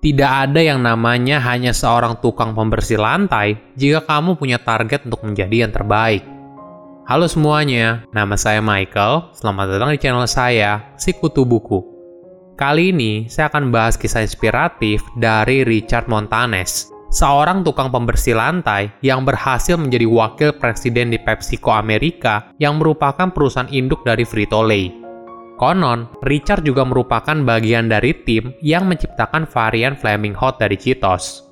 Tidak ada yang namanya hanya seorang tukang pembersih lantai jika kamu punya target untuk menjadi yang terbaik. Halo semuanya, nama saya Michael. Selamat datang di channel saya, Si Kutu Buku. Kali ini saya akan bahas kisah inspiratif dari Richard Montanes, seorang tukang pembersih lantai yang berhasil menjadi wakil presiden di PepsiCo Amerika yang merupakan perusahaan induk dari Frito-Lay. Konon, Richard juga merupakan bagian dari tim yang menciptakan varian Flaming Hot dari Cheetos.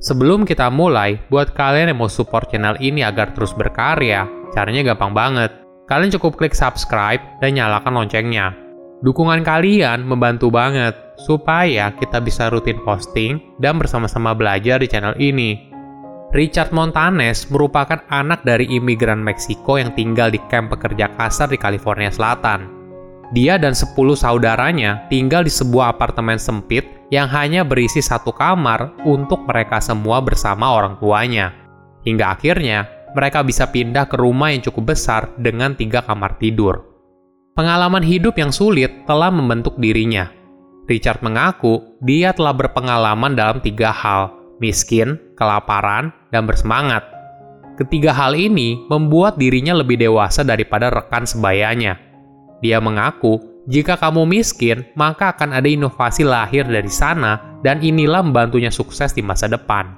Sebelum kita mulai, buat kalian yang mau support channel ini agar terus berkarya, caranya gampang banget. Kalian cukup klik subscribe dan nyalakan loncengnya. Dukungan kalian membantu banget supaya kita bisa rutin posting dan bersama-sama belajar di channel ini. Richard Montanes merupakan anak dari imigran Meksiko yang tinggal di kamp pekerja kasar di California Selatan. Dia dan 10 saudaranya tinggal di sebuah apartemen sempit yang hanya berisi satu kamar untuk mereka semua bersama orang tuanya. Hingga akhirnya, mereka bisa pindah ke rumah yang cukup besar dengan tiga kamar tidur. Pengalaman hidup yang sulit telah membentuk dirinya. Richard mengaku dia telah berpengalaman dalam tiga hal, miskin, kelaparan, dan bersemangat. Ketiga hal ini membuat dirinya lebih dewasa daripada rekan sebayanya dia mengaku, jika kamu miskin, maka akan ada inovasi lahir dari sana dan inilah membantunya sukses di masa depan.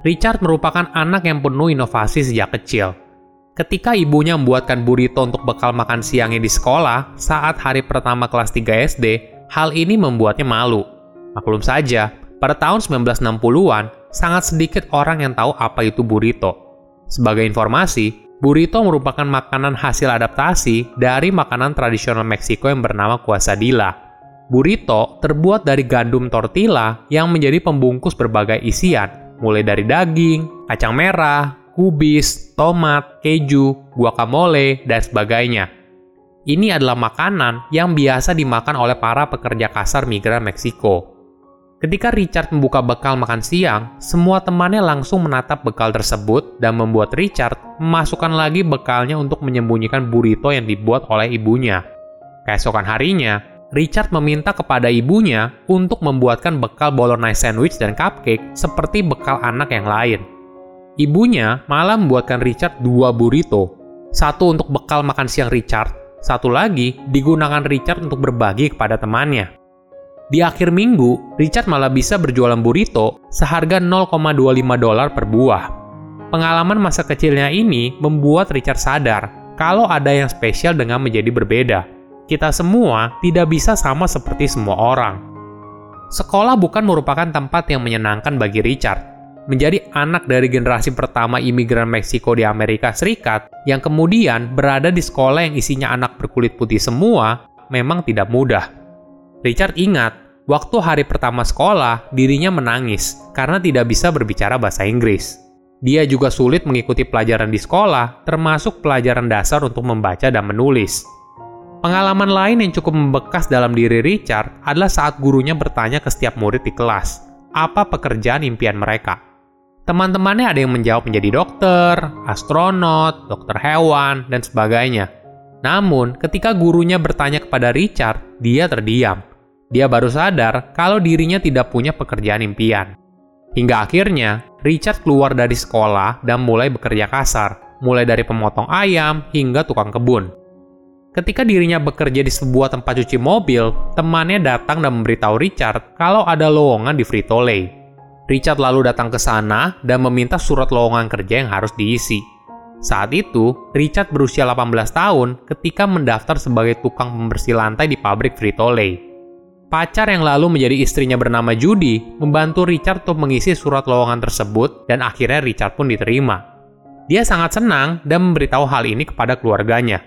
Richard merupakan anak yang penuh inovasi sejak kecil. Ketika ibunya membuatkan burrito untuk bekal makan siangnya di sekolah saat hari pertama kelas 3 SD, hal ini membuatnya malu. Maklum saja, pada tahun 1960-an, sangat sedikit orang yang tahu apa itu burrito. Sebagai informasi, Burrito merupakan makanan hasil adaptasi dari makanan tradisional Meksiko yang bernama quesadilla. Burrito terbuat dari gandum tortilla yang menjadi pembungkus berbagai isian, mulai dari daging, kacang merah, kubis, tomat, keju, guacamole, dan sebagainya. Ini adalah makanan yang biasa dimakan oleh para pekerja kasar migran Meksiko. Ketika Richard membuka bekal makan siang, semua temannya langsung menatap bekal tersebut dan membuat Richard memasukkan lagi bekalnya untuk menyembunyikan burrito yang dibuat oleh ibunya. Keesokan harinya, Richard meminta kepada ibunya untuk membuatkan bekal bolognese sandwich dan cupcake seperti bekal anak yang lain. Ibunya malah membuatkan Richard dua burrito, satu untuk bekal makan siang Richard, satu lagi digunakan Richard untuk berbagi kepada temannya. Di akhir minggu, Richard malah bisa berjualan burrito seharga 0,25 dolar per buah. Pengalaman masa kecilnya ini membuat Richard sadar kalau ada yang spesial dengan menjadi berbeda. Kita semua tidak bisa sama seperti semua orang. Sekolah bukan merupakan tempat yang menyenangkan bagi Richard. Menjadi anak dari generasi pertama imigran Meksiko di Amerika Serikat yang kemudian berada di sekolah yang isinya anak berkulit putih semua memang tidak mudah. Richard ingat, waktu hari pertama sekolah, dirinya menangis karena tidak bisa berbicara bahasa Inggris. Dia juga sulit mengikuti pelajaran di sekolah, termasuk pelajaran dasar untuk membaca dan menulis. Pengalaman lain yang cukup membekas dalam diri Richard adalah saat gurunya bertanya ke setiap murid di kelas, apa pekerjaan impian mereka. Teman-temannya ada yang menjawab menjadi dokter, astronot, dokter hewan, dan sebagainya. Namun, ketika gurunya bertanya kepada Richard, dia terdiam. Dia baru sadar kalau dirinya tidak punya pekerjaan impian. Hingga akhirnya, Richard keluar dari sekolah dan mulai bekerja kasar, mulai dari pemotong ayam hingga tukang kebun. Ketika dirinya bekerja di sebuah tempat cuci mobil, temannya datang dan memberitahu Richard kalau ada lowongan di Frito-Lay. Richard lalu datang ke sana dan meminta surat lowongan kerja yang harus diisi. Saat itu, Richard berusia 18 tahun ketika mendaftar sebagai tukang pembersih lantai di pabrik Frito-Lay. Pacar yang lalu menjadi istrinya bernama Judy membantu Richard untuk mengisi surat lowongan tersebut dan akhirnya Richard pun diterima. Dia sangat senang dan memberitahu hal ini kepada keluarganya.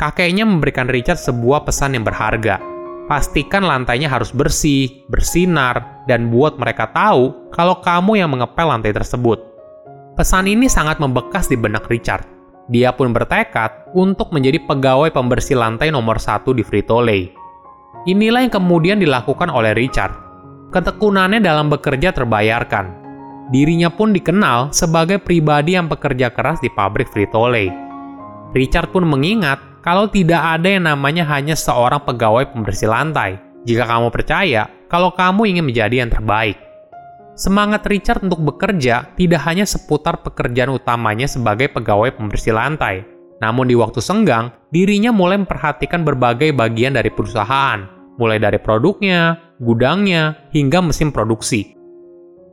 Kakeknya memberikan Richard sebuah pesan yang berharga. Pastikan lantainya harus bersih, bersinar, dan buat mereka tahu kalau kamu yang mengepel lantai tersebut. Pesan ini sangat membekas di benak Richard. Dia pun bertekad untuk menjadi pegawai pembersih lantai nomor satu di Frito-Lay. Inilah yang kemudian dilakukan oleh Richard. Ketekunannya dalam bekerja terbayarkan. Dirinya pun dikenal sebagai pribadi yang bekerja keras di pabrik Frito-Lay. Richard pun mengingat kalau tidak ada yang namanya hanya seorang pegawai pembersih lantai. Jika kamu percaya, kalau kamu ingin menjadi yang terbaik. Semangat Richard untuk bekerja tidak hanya seputar pekerjaan utamanya sebagai pegawai pembersih lantai, namun di waktu senggang, dirinya mulai memperhatikan berbagai bagian dari perusahaan, mulai dari produknya, gudangnya, hingga mesin produksi.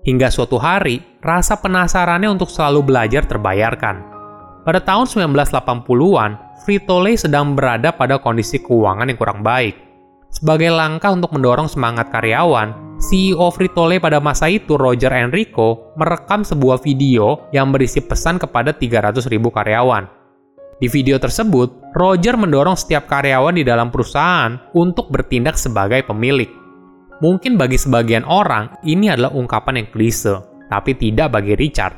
Hingga suatu hari, rasa penasarannya untuk selalu belajar terbayarkan. Pada tahun 1980-an, Frito-Lay sedang berada pada kondisi keuangan yang kurang baik sebagai langkah untuk mendorong semangat karyawan, CEO Frito-Lay pada masa itu, Roger Enrico, merekam sebuah video yang berisi pesan kepada 300.000 karyawan. Di video tersebut, Roger mendorong setiap karyawan di dalam perusahaan untuk bertindak sebagai pemilik. Mungkin bagi sebagian orang, ini adalah ungkapan yang klise, tapi tidak bagi Richard.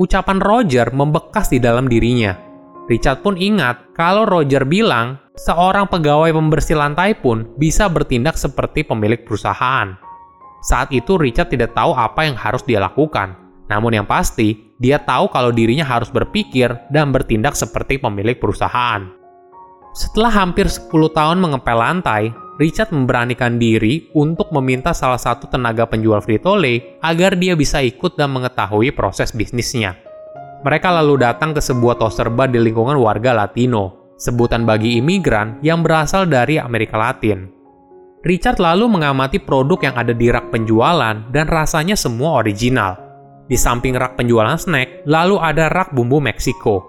Ucapan Roger membekas di dalam dirinya. Richard pun ingat kalau Roger bilang seorang pegawai pembersih lantai pun bisa bertindak seperti pemilik perusahaan. Saat itu Richard tidak tahu apa yang harus dia lakukan. Namun yang pasti, dia tahu kalau dirinya harus berpikir dan bertindak seperti pemilik perusahaan. Setelah hampir 10 tahun mengepel lantai, Richard memberanikan diri untuk meminta salah satu tenaga penjual Frito-Lay agar dia bisa ikut dan mengetahui proses bisnisnya. Mereka lalu datang ke sebuah toaster di lingkungan warga Latino sebutan bagi imigran yang berasal dari Amerika Latin. Richard lalu mengamati produk yang ada di rak penjualan dan rasanya semua original. Di samping rak penjualan snack, lalu ada rak bumbu Meksiko.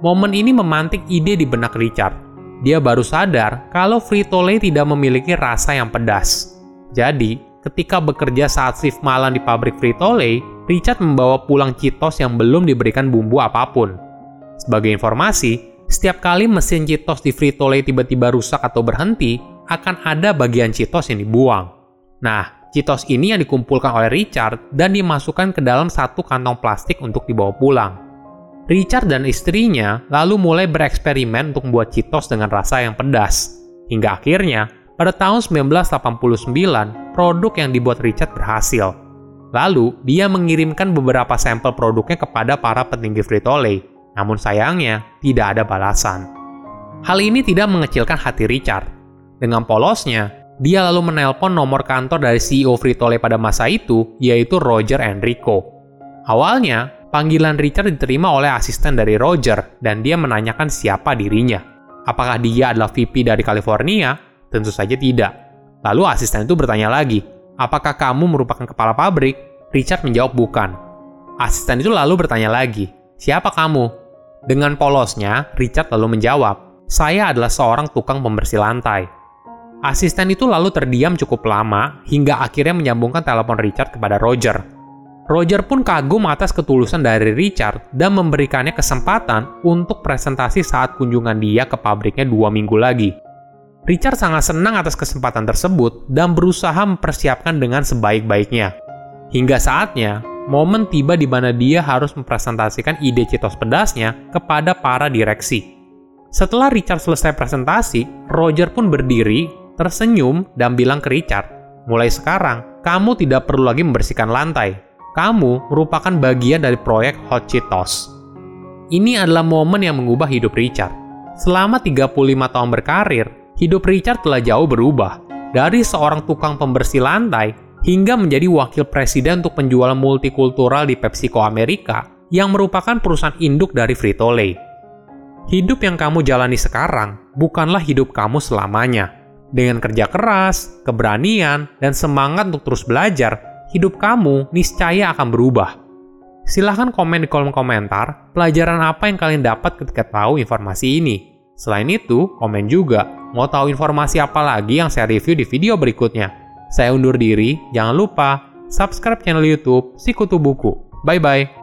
Momen ini memantik ide di benak Richard. Dia baru sadar kalau Frito-Lay tidak memiliki rasa yang pedas. Jadi, ketika bekerja saat shift malam di pabrik Frito-Lay, Richard membawa pulang Cheetos yang belum diberikan bumbu apa pun. Sebagai informasi, setiap kali mesin Cheetos di Frito-Lay tiba-tiba rusak atau berhenti, akan ada bagian Cheetos yang dibuang. Nah, Cheetos ini yang dikumpulkan oleh Richard dan dimasukkan ke dalam satu kantong plastik untuk dibawa pulang. Richard dan istrinya lalu mulai bereksperimen untuk membuat Cheetos dengan rasa yang pedas. Hingga akhirnya, pada tahun 1989, produk yang dibuat Richard berhasil. Lalu, dia mengirimkan beberapa sampel produknya kepada para petinggi Frito-Lay namun sayangnya, tidak ada balasan. Hal ini tidak mengecilkan hati Richard. Dengan polosnya, dia lalu menelpon nomor kantor dari CEO Frito-Lay pada masa itu, yaitu Roger Enrico. Awalnya, panggilan Richard diterima oleh asisten dari Roger, dan dia menanyakan siapa dirinya. Apakah dia adalah VP dari California? Tentu saja tidak. Lalu asisten itu bertanya lagi, apakah kamu merupakan kepala pabrik? Richard menjawab bukan. Asisten itu lalu bertanya lagi, siapa kamu? Dengan polosnya, Richard lalu menjawab, saya adalah seorang tukang pembersih lantai. Asisten itu lalu terdiam cukup lama hingga akhirnya menyambungkan telepon Richard kepada Roger. Roger pun kagum atas ketulusan dari Richard dan memberikannya kesempatan untuk presentasi saat kunjungan dia ke pabriknya dua minggu lagi. Richard sangat senang atas kesempatan tersebut dan berusaha mempersiapkan dengan sebaik-baiknya. Hingga saatnya, momen tiba di mana dia harus mempresentasikan ide Citos pedasnya kepada para direksi. Setelah Richard selesai presentasi, Roger pun berdiri, tersenyum, dan bilang ke Richard, mulai sekarang, kamu tidak perlu lagi membersihkan lantai. Kamu merupakan bagian dari proyek Hot Cheetos. Ini adalah momen yang mengubah hidup Richard. Selama 35 tahun berkarir, hidup Richard telah jauh berubah. Dari seorang tukang pembersih lantai hingga menjadi wakil presiden untuk penjualan multikultural di PepsiCo Amerika yang merupakan perusahaan induk dari Frito-Lay. Hidup yang kamu jalani sekarang bukanlah hidup kamu selamanya. Dengan kerja keras, keberanian, dan semangat untuk terus belajar, hidup kamu niscaya akan berubah. Silahkan komen di kolom komentar pelajaran apa yang kalian dapat ketika tahu informasi ini. Selain itu, komen juga mau tahu informasi apa lagi yang saya review di video berikutnya. Saya undur diri, jangan lupa subscribe channel YouTube Sikutu Buku. Bye bye.